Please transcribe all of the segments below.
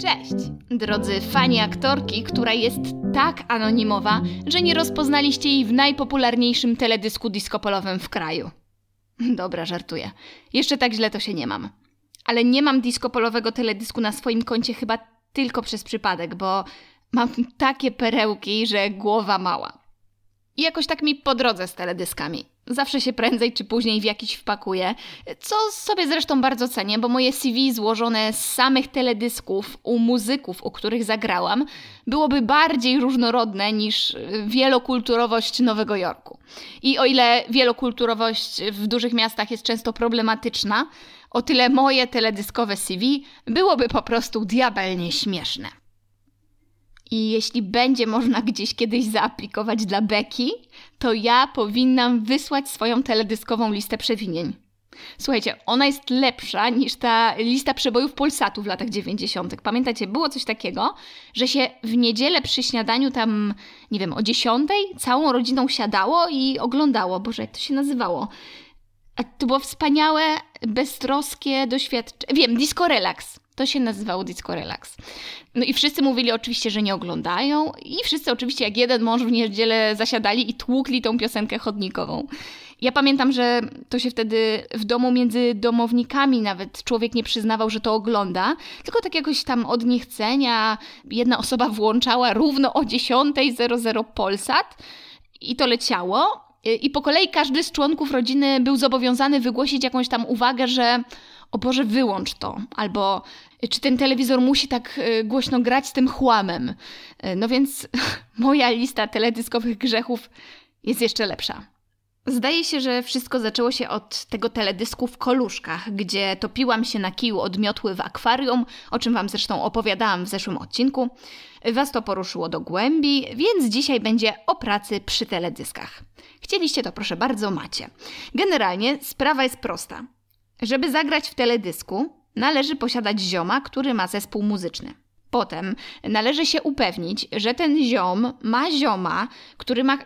Cześć, drodzy fani aktorki, która jest tak anonimowa, że nie rozpoznaliście jej w najpopularniejszym teledysku diskopolowym w kraju. Dobra, żartuję. Jeszcze tak źle to się nie mam. Ale nie mam diskopolowego teledysku na swoim koncie chyba tylko przez przypadek, bo mam takie perełki, że głowa mała. I jakoś tak mi po drodze z teledyskami. Zawsze się prędzej czy później w jakiś wpakuję, co sobie zresztą bardzo cenię, bo moje CV złożone z samych teledysków u muzyków, u których zagrałam, byłoby bardziej różnorodne niż wielokulturowość Nowego Jorku. I o ile wielokulturowość w dużych miastach jest często problematyczna, o tyle moje teledyskowe CV byłoby po prostu diabelnie śmieszne. I jeśli będzie można gdzieś kiedyś zaaplikować dla Beki, to ja powinnam wysłać swoją teledyskową listę przewinień. Słuchajcie, ona jest lepsza niż ta lista przebojów Polsatu w latach 90. Pamiętacie, było coś takiego, że się w niedzielę przy śniadaniu tam, nie wiem, o 10 całą rodziną siadało i oglądało. Boże, jak to się nazywało? A to było wspaniałe, beztroskie doświadczenie. Wiem, Disco Relax. To się nazywało Disco Relax. No i wszyscy mówili oczywiście, że nie oglądają i wszyscy oczywiście jak jeden mąż w niedzielę zasiadali i tłukli tą piosenkę chodnikową. Ja pamiętam, że to się wtedy w domu między domownikami nawet człowiek nie przyznawał, że to ogląda, tylko tak jakoś tam od niechcenia jedna osoba włączała równo o 10.00 Polsat i to leciało. I po kolei każdy z członków rodziny był zobowiązany wygłosić jakąś tam uwagę, że o Boże, wyłącz to, albo czy ten telewizor musi tak y, głośno grać z tym chłamem. Y, no więc moja lista teledyskowych grzechów jest jeszcze lepsza. Zdaje się, że wszystko zaczęło się od tego teledysku w Koluszkach, gdzie topiłam się na kiju od miotły w akwarium, o czym Wam zresztą opowiadałam w zeszłym odcinku. Was to poruszyło do głębi, więc dzisiaj będzie o pracy przy teledyskach. Chcieliście to, proszę bardzo, macie. Generalnie sprawa jest prosta. Żeby zagrać w teledysku, należy posiadać zioma, który ma zespół muzyczny. Potem należy się upewnić, że ten ziom ma zioma, który ma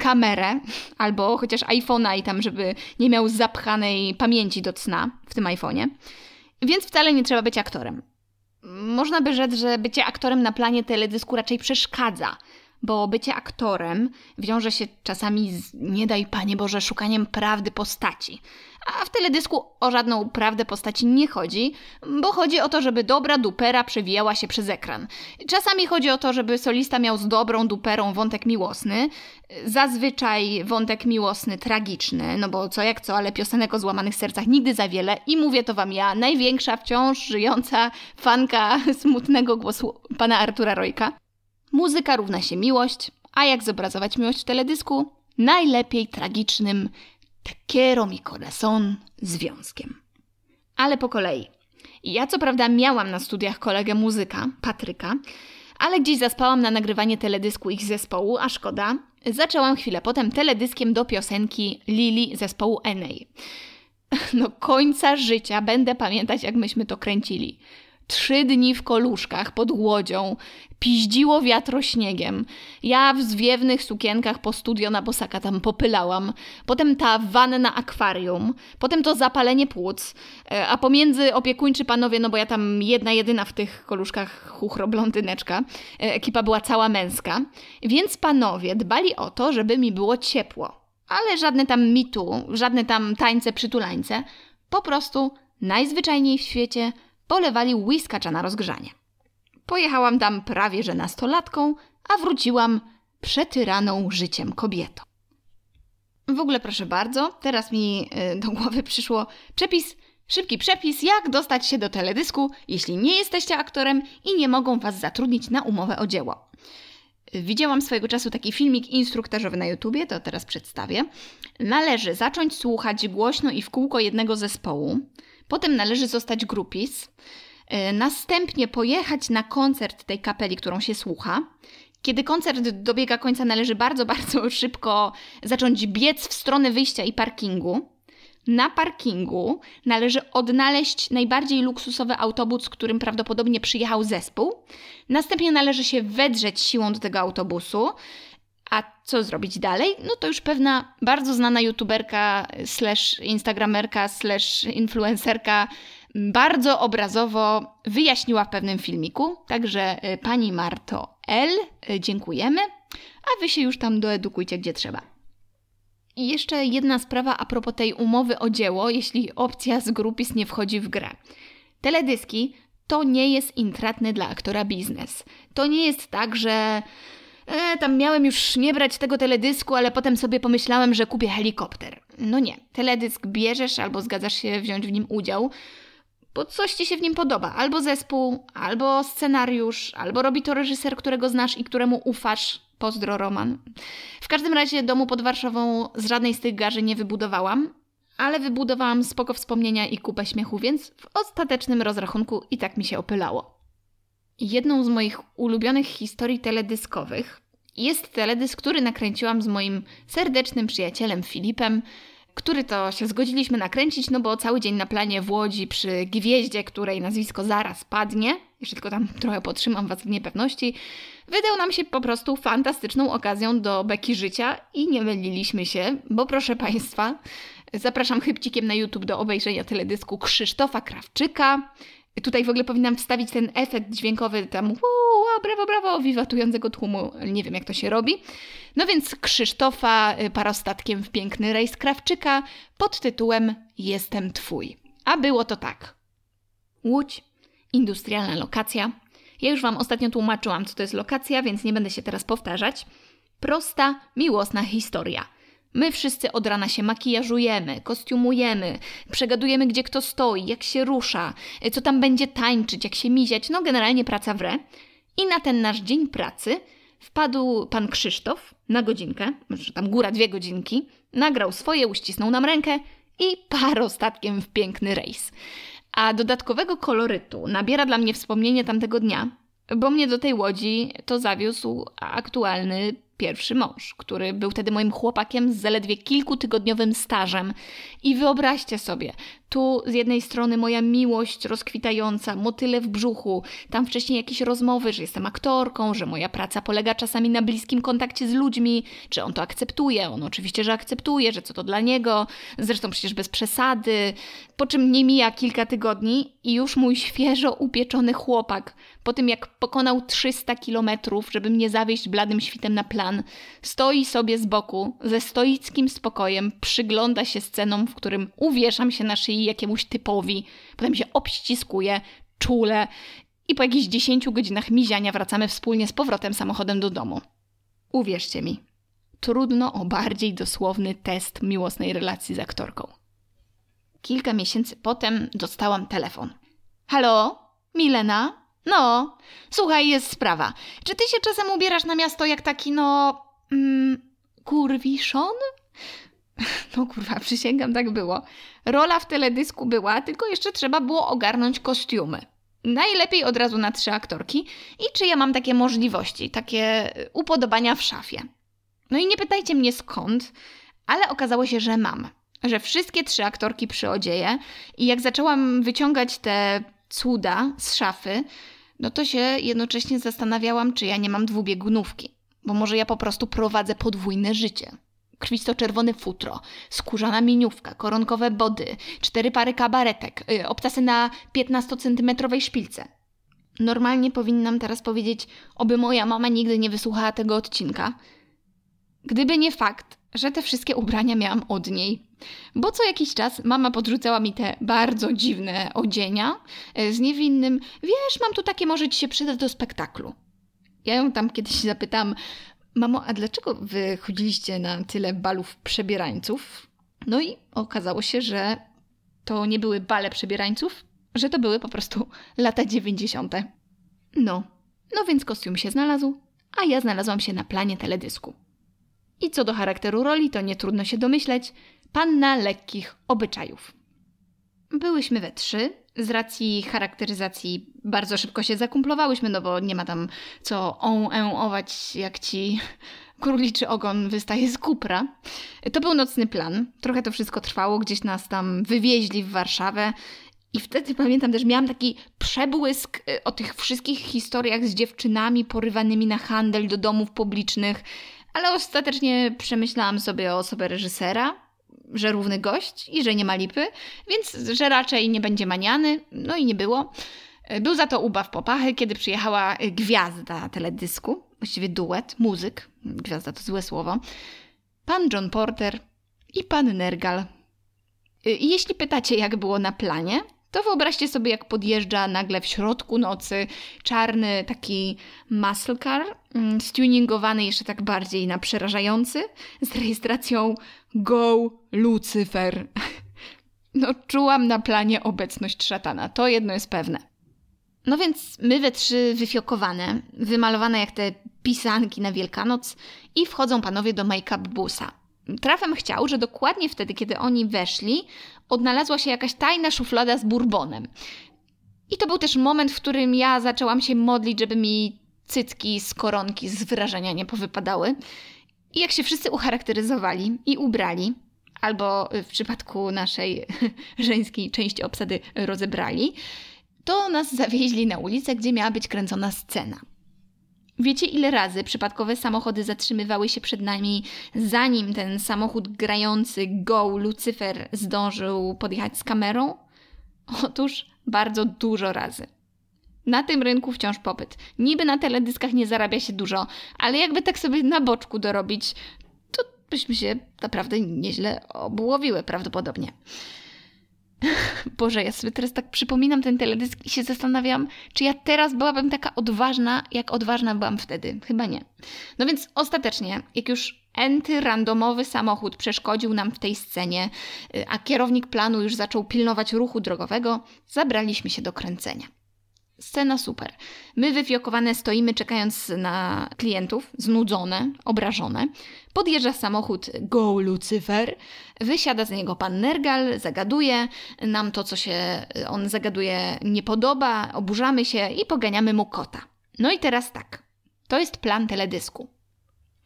kamerę albo chociaż iPhone'a i tam, żeby nie miał zapchanej pamięci do cna w tym iPhone'ie. Więc wcale nie trzeba być aktorem. Można by rzec, że bycie aktorem na planie teledysku raczej przeszkadza, bo bycie aktorem wiąże się czasami z, nie daj Panie Boże, szukaniem prawdy postaci. A w teledysku o żadną prawdę postaci nie chodzi, bo chodzi o to, żeby dobra dupera przewijała się przez ekran. Czasami chodzi o to, żeby solista miał z dobrą duperą wątek miłosny, zazwyczaj wątek miłosny tragiczny, no bo co jak co, ale piosenek o złamanych sercach nigdy za wiele i mówię to wam ja, największa wciąż żyjąca fanka smutnego głosu pana Artura Rojka. Muzyka równa się miłość, a jak zobrazować miłość w teledysku? Najlepiej tragicznym te quiero mi corazón związkiem. Ale po kolei. Ja co prawda miałam na studiach kolegę muzyka, Patryka, ale gdzieś zaspałam na nagrywanie teledysku ich zespołu, a szkoda. Zaczęłam chwilę potem teledyskiem do piosenki Lili zespołu NA. No końca życia będę pamiętać, jak myśmy to kręcili trzy dni w koluszkach pod łodzią, piździło wiatro śniegiem. Ja w zwiewnych sukienkach po studio na bosaka tam popylałam. Potem ta wanna akwarium. Potem to zapalenie płuc. E, a pomiędzy opiekuńczy panowie, no bo ja tam jedna jedyna w tych koluszkach chuchro blondyneczka. E, ekipa była cała męska. Więc panowie dbali o to, żeby mi było ciepło. Ale żadne tam mitu, żadne tam tańce, przytulańce. Po prostu najzwyczajniej w świecie polewali whiskacza na rozgrzanie. Pojechałam tam prawie że nastolatką, a wróciłam przetyraną życiem kobietą. W ogóle proszę bardzo, teraz mi y, do głowy przyszło przepis, szybki przepis, jak dostać się do teledysku, jeśli nie jesteście aktorem i nie mogą was zatrudnić na umowę o dzieło. Widziałam swojego czasu taki filmik instruktażowy na YouTubie, to teraz przedstawię. Należy zacząć słuchać głośno i w kółko jednego zespołu, Potem należy zostać grupis, e, następnie pojechać na koncert tej kapeli, którą się słucha. Kiedy koncert dobiega końca, należy bardzo, bardzo szybko zacząć biec w stronę wyjścia i parkingu. Na parkingu należy odnaleźć najbardziej luksusowy autobus, którym prawdopodobnie przyjechał zespół. Następnie należy się wedrzeć siłą do tego autobusu. A co zrobić dalej? No to już pewna bardzo znana youtuberka slash instagramerka slash influencerka bardzo obrazowo wyjaśniła w pewnym filmiku. Także y, pani Marto L, y, dziękujemy, a wy się już tam doedukujcie gdzie trzeba. I jeszcze jedna sprawa a propos tej umowy o dzieło, jeśli opcja z grupis nie wchodzi w grę. Teledyski to nie jest intratny dla aktora biznes. To nie jest tak, że e, tam miałem już nie brać tego teledysku, ale potem sobie pomyślałem, że kupię helikopter. No nie. Teledysk bierzesz albo zgadzasz się wziąć w nim udział, bo coś ci się w nim podoba. Albo zespół, albo scenariusz, albo robi to reżyser, którego znasz i któremu ufasz. Pozdro Roman. W każdym razie domu pod Warszawą z żadnej z tych garzy nie wybudowałam, ale wybudowałam spoko wspomnienia i kupę śmiechu, więc w ostatecznym rozrachunku i tak mi się opylało. Jedną z moich ulubionych historii teledyskowych. Jest teledysk, który nakręciłam z moim serdecznym przyjacielem Filipem, który to się zgodziliśmy nakręcić, no bo cały dzień na planie w Łodzi przy gwieździe, której nazwisko zaraz padnie, jeszcze tylko tam trochę potrzymam Was w niepewności, wydał nam się po prostu fantastyczną okazją do beki życia i nie myliliśmy się, bo proszę Państwa, zapraszam chybcikiem na YouTube do obejrzenia teledysku Krzysztofa Krawczyka. Tutaj w ogóle powinnam wstawić ten efekt dźwiękowy tam wow, brawo, brawo, wiwatującego tłumu. Nie wiem, jak to się robi. No więc Krzysztofa y, parostatkiem w piękny rejs Krawczyka pod tytułem Jestem Twój. A było to tak. Łódź, industrialna lokacja. Ja już Wam ostatnio tłumaczyłam, co to jest lokacja, więc nie będę się teraz powtarzać. Prosta, miłosna historia – My wszyscy od rana się makijażujemy, kostiumujemy, przegadujemy, gdzie kto stoi, jak się rusza, co tam będzie tańczyć, jak się miziać, no generalnie praca w re. I na ten nasz dzień pracy wpadł pan Krzysztof na godzinkę, znaczy tam góra dwie godzinki, nagrał swoje, uścisnął nam rękę i parostatkiem w piękny rejs. A dodatkowego kolorytu nabiera dla mnie wspomnienie tamtego dnia, bo mnie do tej łodzi to zawiózł aktualny pierwszy mąż, który był wtedy moim chłopakiem z zaledwie kilkutygodniowym stażem. I wyobraźcie sobie, tu z jednej strony moja miłość rozkwitająca, motyle w brzuchu, tam wcześniej jakieś rozmowy, że jestem aktorką, że moja praca polega czasami na bliskim kontakcie z ludźmi, czy on to akceptuje. On oczywiście, że akceptuje, że co to dla niego, zresztą przecież bez przesady. Po czym nie mija kilka tygodni i już mój świeżo upieczony chłopak, po tym jak pokonał 300 kilometrów, żeby mnie zawieść bladym świtem na plan, stoi sobie z boku, ze stoickim spokojem, przygląda się scenom, w którym uwieszam się na szyi jakiemuś typowi, potem się obściskuje, czule i po jakichś 10 godzinach miziania wracamy wspólnie z powrotem samochodem do domu. Uwierzcie mi, trudno o bardziej dosłowny test miłosnej relacji z aktorką. Kilka miesięcy potem dostałam telefon. Halo? Milena? No, słuchaj, jest sprawa. Czy ty się czasem ubierasz na miasto jak taki, no... Mm, kurwiszon? No kurwa, przysięgam, tak było. Rola w teledysku była, tylko jeszcze trzeba było ogarnąć kostiumy. Najlepiej od razu na trzy aktorki. I czy ja mam takie możliwości, takie upodobania w szafie? No i nie pytajcie mnie skąd, ale okazało się, że mam. Że wszystkie trzy aktorki przyodzieję i jak zaczęłam wyciągać te cuda z szafy, no to się jednocześnie zastanawiałam, czy ja nie mam dwubiegunówki. Bo może ja po prostu prowadzę podwójne życie krwisto-czerwone futro, skórzana miniówka, koronkowe body, cztery pary kabaretek, yy, obtasy na 15-centymetrowej szpilce. Normalnie powinnam teraz powiedzieć, oby moja mama nigdy nie wysłuchała tego odcinka. Gdyby nie fakt, że te wszystkie ubrania miałam od niej. Bo co jakiś czas mama podrzucała mi te bardzo dziwne odzienia y, z niewinnym, wiesz, mam tu takie, może ci się przydać do spektaklu. Ja ją tam kiedyś zapytam, Mamo, a dlaczego wy chodziliście na tyle balów przebierańców? No i okazało się, że to nie były bale przebierańców, że to były po prostu lata 90. No, no więc kostium się znalazł, a ja znalazłam się na planie teledysku. I co do charakteru roli, to nie trudno się domyśleć, panna lekkich obyczajów. Byłyśmy we trzy, z racji charakteryzacji bardzo szybko się zakumplowałyśmy, no bo nie ma tam co on ować jak ci króliczy ogon wystaje z kupra. To był nocny plan. Trochę to wszystko trwało, gdzieś nas tam wywieźli w Warszawę. I wtedy pamiętam też, miałam taki przebłysk y, o tych wszystkich historiach z dziewczynami porywanymi na handel do domów publicznych, ale ostatecznie przemyślałam sobie osobę reżysera że równy gość i że nie ma lipy, więc że raczej nie będzie maniany, no i nie było. Był za to ubaw popachy, kiedy przyjechała gwiazda teledysku, właściwie duet, muzyk, gwiazda to złe słowo, pan John Porter i pan Nergal. Jeśli pytacie, jak było na planie, to wyobraźcie sobie, jak podjeżdża nagle w środku nocy czarny taki muscle car, mm, stuningowany jeszcze tak bardziej na przerażający, z rejestracją Go Lucifer. No, czułam na planie obecność szatana, to jedno jest pewne. No więc my we trzy wyfiokowane, wymalowane jak te pisanki na Wielkanoc i wchodzą panowie do make-up busa. Trafem chciał, że dokładnie wtedy, kiedy oni weszli, odnalazła się jakaś tajna szuflada z bourbonem. I to był też moment, w którym ja zaczęłam się modlić, żeby mi cytki z koronki z wyrażenia nie powypadały. I jak się wszyscy ucharakteryzowali i ubrali, albo w przypadku naszej żeńskiej części obsady rozebrali, to nas zawieźli na ulicę, gdzie miała być kręcona scena. Wiecie, ile razy przypadkowe samochody zatrzymywały się przed nami, zanim ten samochód grający Go Lucyfer zdążył podjechać z kamerą? Otóż bardzo dużo razy. Na tym rynku wciąż popyt. Niby na teledyskach nie zarabia się dużo, ale jakby tak sobie na boczku dorobić, to byśmy się naprawdę nieźle obłowiły prawdopodobnie. Boże, ja sobie teraz tak przypominam ten teledysk i się zastanawiam, czy ja teraz byłabym taka odważna, jak odważna byłam wtedy. Chyba nie. No więc ostatecznie, jak już enty randomowy samochód przeszkodził nam w tej scenie, y, a kierownik planu już zaczął pilnować ruchu drogowego, zabraliśmy się do kręcenia. Scena super. My wyfiokowane stoimy czekając na klientów, znudzone, obrażone. Podjeżdża samochód Go Lucifer, wysiada z niego pan Nergal, zagaduje, nam to co się on zagaduje nie podoba, oburzamy się i poganiamy mu kota. No i teraz tak. To jest plan teledysku.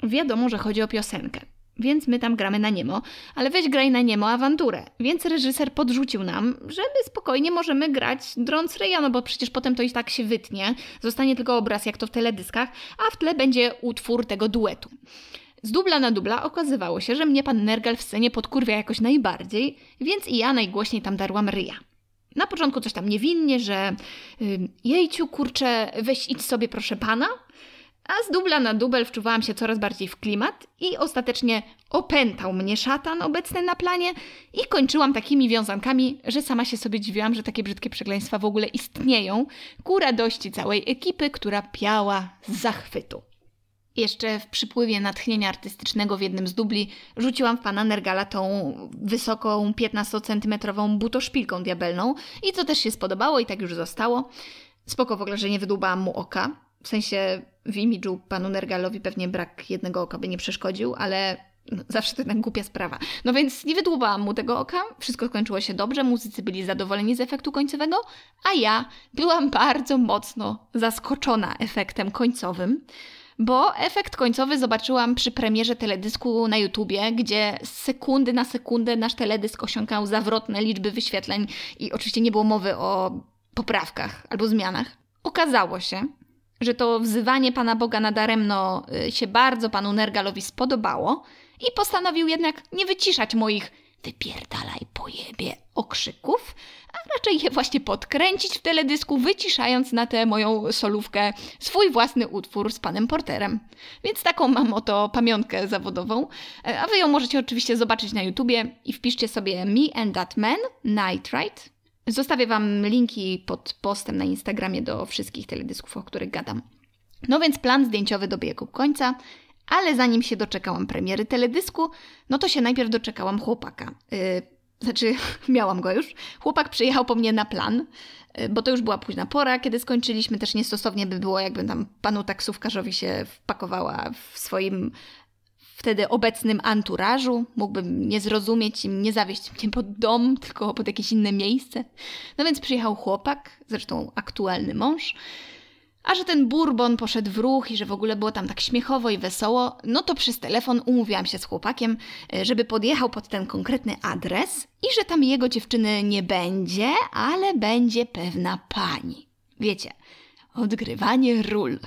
Wiadomo, że chodzi o piosenkę więc my tam gramy na niemo, ale weź graj na niemo awanturę. Więc reżyser podrzucił nam, że my spokojnie możemy grać drąc ryja, no bo przecież potem to i tak się wytnie, zostanie tylko obraz jak to w teledyskach, a w tle będzie utwór tego duetu. Z dubla na dubla okazywało się, że mnie pan Nergal w scenie podkurwia jakoś najbardziej, więc i ja najgłośniej tam darłam ryja. Na początku coś tam niewinnie, że yy, jejciu, kurczę, weź idź sobie proszę pana, a z dubla na dubel wczuwałam się coraz bardziej w klimat i ostatecznie opętał mnie szatan obecny na planie i kończyłam takimi wiązankami, że sama się sobie dziwiłam, że takie brzydkie przekleństwa w ogóle istnieją, ku radości całej ekipy, która piała z zachwytu. Jeszcze w przypływie natchnienia artystycznego w jednym z dubli rzuciłam w pana Nergala tą wysoką 15-centymetrową butoszpilką diabelną i to też się spodobało i tak już zostało. Spoko w ogóle, że nie wydłubałam mu oka, w sensie w imidżu panu Nergalowi pewnie brak jednego oka by nie przeszkodził, ale no, zawsze to jednak głupia sprawa. No więc nie wydłubałam mu tego oka, wszystko skończyło się dobrze, muzycy byli zadowoleni z efektu końcowego, a ja byłam bardzo mocno zaskoczona efektem końcowym. Bo efekt końcowy zobaczyłam przy premierze teledysku na YouTubie, gdzie z sekundy na sekundę nasz teledysk osiągał zawrotne liczby wyświetleń i oczywiście nie było mowy o poprawkach albo zmianach. Okazało się, że to wzywanie Pana Boga nadaremno y, się bardzo Panu Nergalowi spodobało i postanowił jednak nie wyciszać moich wypierdalaj pojebie okrzyków, a raczej je właśnie podkręcić w teledysku, wyciszając na tę moją solówkę swój własny utwór z panem Porterem. Więc taką mam oto pamiątkę zawodową, e, a wy ją możecie oczywiście zobaczyć na YouTubie i wpiszcie sobie Me and That Man, Night Ride, Zostawię Wam linki pod postem na Instagramie do wszystkich teledysków, o których gadam. No więc plan zdjęciowy dobiegł końca, ale zanim się doczekałam premiery teledysku, no to się najpierw doczekałam chłopaka. Yy, znaczy, miałam go już. Chłopak przyjechał po mnie na plan, yy, bo to już była późna pora, kiedy skończyliśmy. Też niestosownie by było, jakbym tam panu taksówkarzowi się wpakowała w swoim wtedy obecnym anturażu, mógłbym nie zrozumieć i nie zawieść mnie pod dom, tylko pod jakieś inne miejsce. No więc przyjechał chłopak, zresztą aktualny mąż, a że ten bourbon poszedł w ruch i że w ogóle było tam tak śmiechowo i wesoło, no to przez telefon umówiłam się z chłopakiem, e, żeby podjechał pod ten konkretny adres i że tam jego dziewczyny nie będzie, ale będzie pewna pani. Wiecie, odgrywanie ról.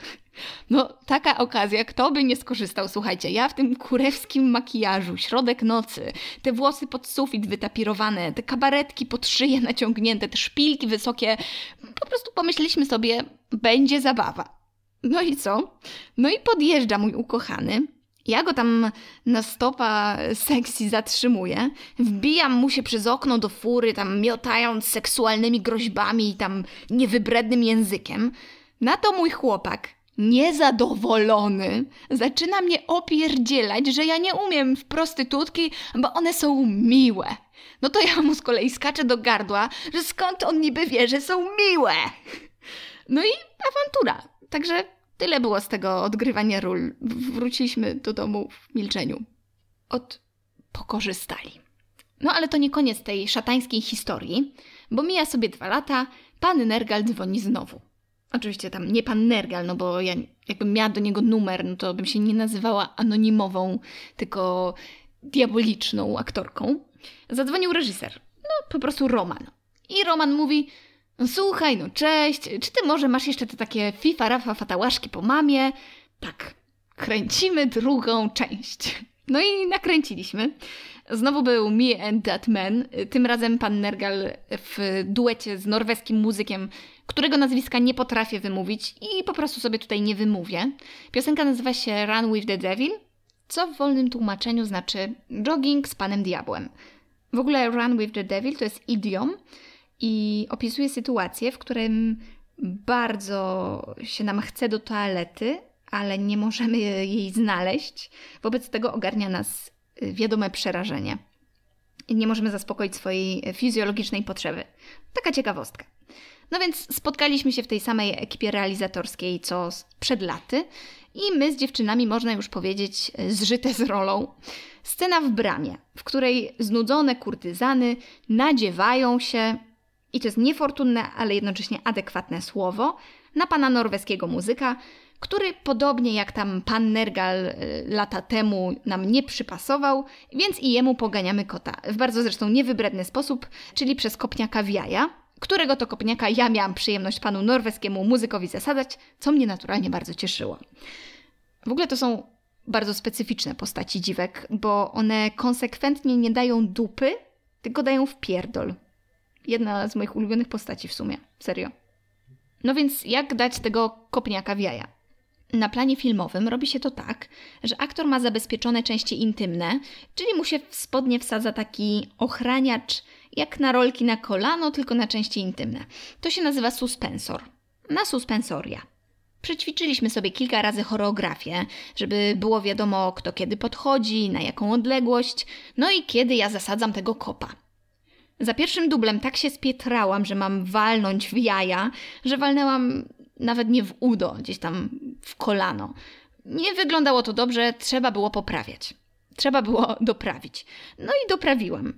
No, taka okazja, kto by nie skorzystał? Słuchajcie, ja w tym kurewskim makijażu, środek nocy, te włosy pod sufit wytapirowane, te kabaretki pod szyję naciągnięte, te szpilki wysokie, po prostu pomyśleliśmy sobie, będzie zabawa. No i co? No i podjeżdża mój ukochany. Ja go tam na stopa seksji zatrzymuję, wbijam mu się przez okno do fury, tam miotając seksualnymi groźbami i tam niewybrednym językiem. Na to mój chłopak niezadowolony, zaczyna mnie opierdzielać, że ja nie umiem w prostytutki, bo one są miłe. No to ja mu z kolei skaczę do gardła, że skąd on niby wie, że są miłe. No i awantura. Także tyle było z tego odgrywania ról. Wróciliśmy do domu w milczeniu. Od pokorzystali. No ale to nie koniec tej szatańskiej historii, bo mija sobie dwa lata, pan Nergal dzwoni znowu. Oczywiście tam nie pan Nergal, no bo ja jakbym miała do niego numer, no to bym się nie nazywała anonimową, tylko diaboliczną aktorką. Zadzwonił reżyser. No po prostu Roman. I Roman mówi, no słuchaj, no cześć, czy ty może masz jeszcze te takie fifa, rafa, fatałaszki po mamie? Tak, kręcimy drugą część. No i nakręciliśmy. Znowu był Me and That Man. Tym razem pan Nergal w duecie z norweskim muzykiem, którego nazwiska nie potrafię wymówić i po prostu sobie tutaj nie wymówię. Piosenka nazywa się Run with the Devil, co w wolnym tłumaczeniu znaczy jogging z panem diabłem. W ogóle Run with the Devil to jest idiom i opisuje sytuację, w którym bardzo się nam chce do toalety, ale nie możemy jej znaleźć. Wobec tego ogarnia nas wiadome przerażenie. Nie możemy zaspokoić swojej fizjologicznej potrzeby. Taka ciekawostka. No więc spotkaliśmy się w tej samej ekipie realizatorskiej co przed laty i my z dziewczynami, można już powiedzieć, zżyte z rolą. Scena w bramie, w której znudzone kurtyzany nadziewają się, i to jest niefortunne, ale jednocześnie adekwatne słowo, na pana norweskiego muzyka, który podobnie jak tam pan Nergal y, lata temu nam nie przypasował, więc i jemu poganiamy kota. W bardzo zresztą niewybredny sposób, czyli przez kopniaka w jaja, którego to kopniaka ja miałam przyjemność panu norweskiemu muzykowi zasadzać, co mnie naturalnie bardzo cieszyło. W ogóle to są bardzo specyficzne postaci dziwek, bo one konsekwentnie nie dają dupy, tylko dają w pierdol. Jedna z moich ulubionych postaci w sumie, serio. No więc jak dać tego kopniaka w jaja? Na planie filmowym robi się to tak, że aktor ma zabezpieczone części intymne, czyli mu się w spodnie wsadza taki ochraniacz, jak na rolki na kolano, tylko na części intymne. To się nazywa suspensor. Na suspensoria. Przećwiczyliśmy sobie kilka razy choreografię, żeby było wiadomo, kto kiedy podchodzi, na jaką odległość, no i kiedy ja zasadzam tego kopa. Za pierwszym dublem tak się spietrałam, że mam walnąć w jaja, że walnęłam nawet nie w udo, gdzieś tam w kolano. Nie wyglądało to dobrze, trzeba było poprawiać. Trzeba było doprawić. No i doprawiłam.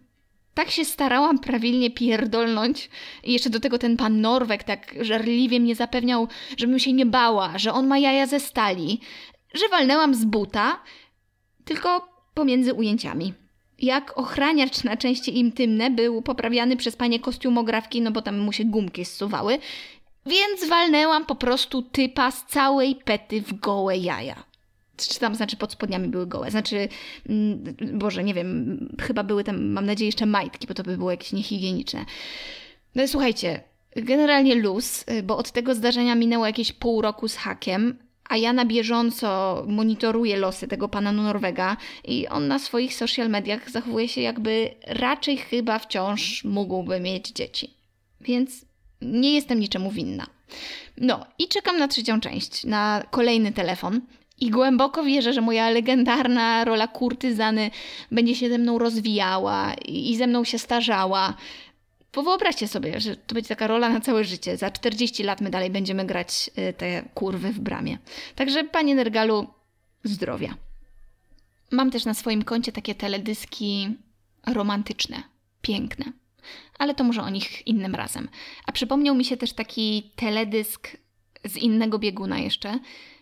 Tak się starałam prawilnie pierdolnąć. I jeszcze do tego ten pan Norwek tak żarliwie mnie zapewniał, żebym się nie bała, że on ma jaja ze stali, że walnęłam z buta, tylko pomiędzy ujęciami. Jak ochraniacz na części intymne był poprawiany przez panie kostiumografki, no bo tam mu się gumki zsuwały, więc walnęłam po prostu typa z całej pety w gołe jaja. Czy tam, znaczy pod spodniami były gołe. Znaczy, mm, Boże, nie wiem, chyba były tam, mam nadzieję, jeszcze majtki, bo to by było jakieś niehigieniczne. No słuchajcie, generalnie luz, bo od tego zdarzenia minęło jakieś pół roku z hakiem, a ja na bieżąco monitoruję losy tego pana Norwega i on na swoich social mediach zachowuje się jakby raczej chyba wciąż mógłby mieć dzieci. Więc nie jestem niczemu winna. No i czekam na trzecią część, na kolejny telefon. I głęboko wierzę, że moja legendarna rola kurtyzany będzie się ze mną rozwijała i ze mną się starzała. Bo wyobraźcie sobie, że to będzie taka rola na całe życie. Za 40 lat my dalej będziemy grać y, te kurwy w bramie. Także, panie Nergalu, zdrowia. Mam też na swoim koncie takie teledyski romantyczne, piękne ale to może o nich innym razem. A przypomniał mi się też taki teledysk z innego bieguna jeszcze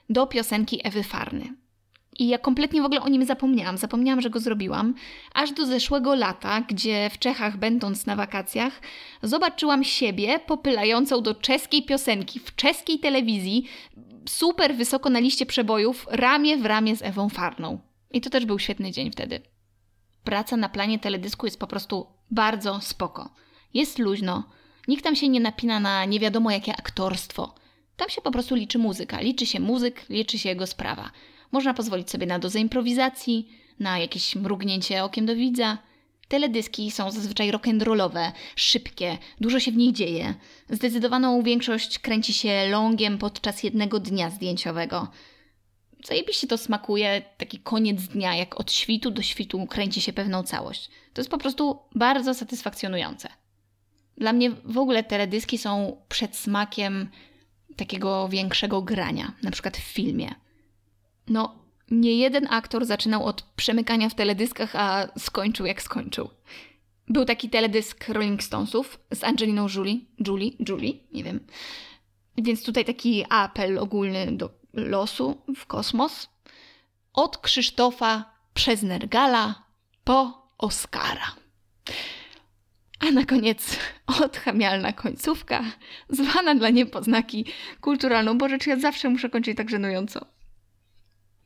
do piosenki Ewy Farny. I ja kompletnie w ogóle o nim zapomniałam. Zapomniałam, że go zrobiłam. Aż do zeszłego lata, gdzie w Czechach, będąc na wakacjach, zobaczyłam siebie popylającą do czeskiej piosenki w czeskiej telewizji super wysoko na liście przebojów, ramię w ramię z Ewą Farną. I to też był świetny dzień wtedy. Praca na planie teledysku jest po prostu bardzo spoko. Jest luźno, nikt tam się nie napina na nie wiadomo jakie aktorstwo. Tam się po prostu liczy muzyka, liczy się muzyk, liczy się jego sprawa. Można pozwolić sobie na dozę improwizacji, na jakieś mrugnięcie okiem do widza. Teledyski są zazwyczaj rock'n'rollowe, szybkie, dużo się w nich dzieje. Zdecydowaną większość kręci się longiem podczas jednego dnia zdjęciowego. Zajebiście to smakuje, taki koniec dnia, jak od świtu do świtu kręci się pewną całość. To jest po prostu bardzo satysfakcjonujące. Dla mnie w ogóle teledyski są przedsmakiem takiego większego grania, na przykład w filmie. No, nie jeden aktor zaczynał od przemykania w teledyskach, a skończył jak skończył. Był taki teledysk Rolling Stonesów z Angeliną Julie, Julie, Julie, nie wiem. Więc tutaj taki apel ogólny do losu w kosmos. Od Krzysztofa przez Nergala po Oscara. A na koniec odchamialna końcówka, zwana dla niepoznaki kulturalną, bo rzecz ja zawsze muszę kończyć tak żenująco.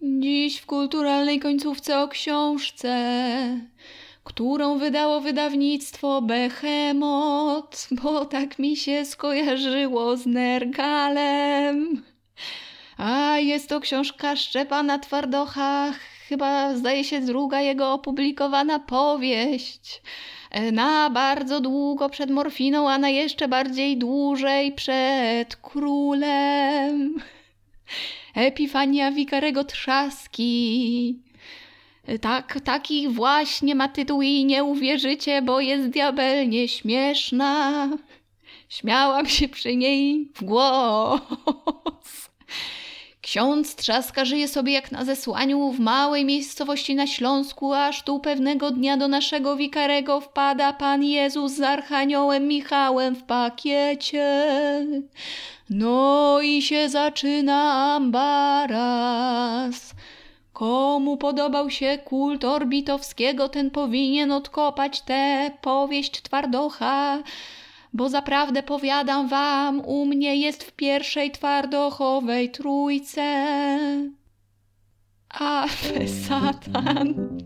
Dziś w kulturalnej końcówce o książce, którą wydało wydawnictwo Behemoth, bo tak mi się skojarzyło z Nergalem. A jest to książka Szczepana Twardocha, chyba zdaje się druga jego opublikowana powieść. Na bardzo długo przed morfiną, a na jeszcze bardziej dłużej przed królem. Epifania Wikarego Trzaski. Tak, taki właśnie ma tytuł i nie uwierzycie, bo jest diabelnie śmieszna. Śmiałam się przy niej w głos. Ksiądz Trzaska żyje sobie jak na zesłaniu w małej miejscowości na Śląsku, aż tu pewnego dnia do naszego wikarego wpada Pan Jezus z Archaniołem Michałem w pakiecie. No i się zaczyna ambaras. Komu podobał się kult Orbitowskiego, ten powinien odkopać tę powieść twardocha bo zaprawdę powiadam wam, u mnie jest w pierwszej twardochowej trójce. A Satan.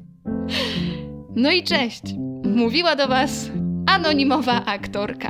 No i cześć. Mówiła do was anonimowa aktorka.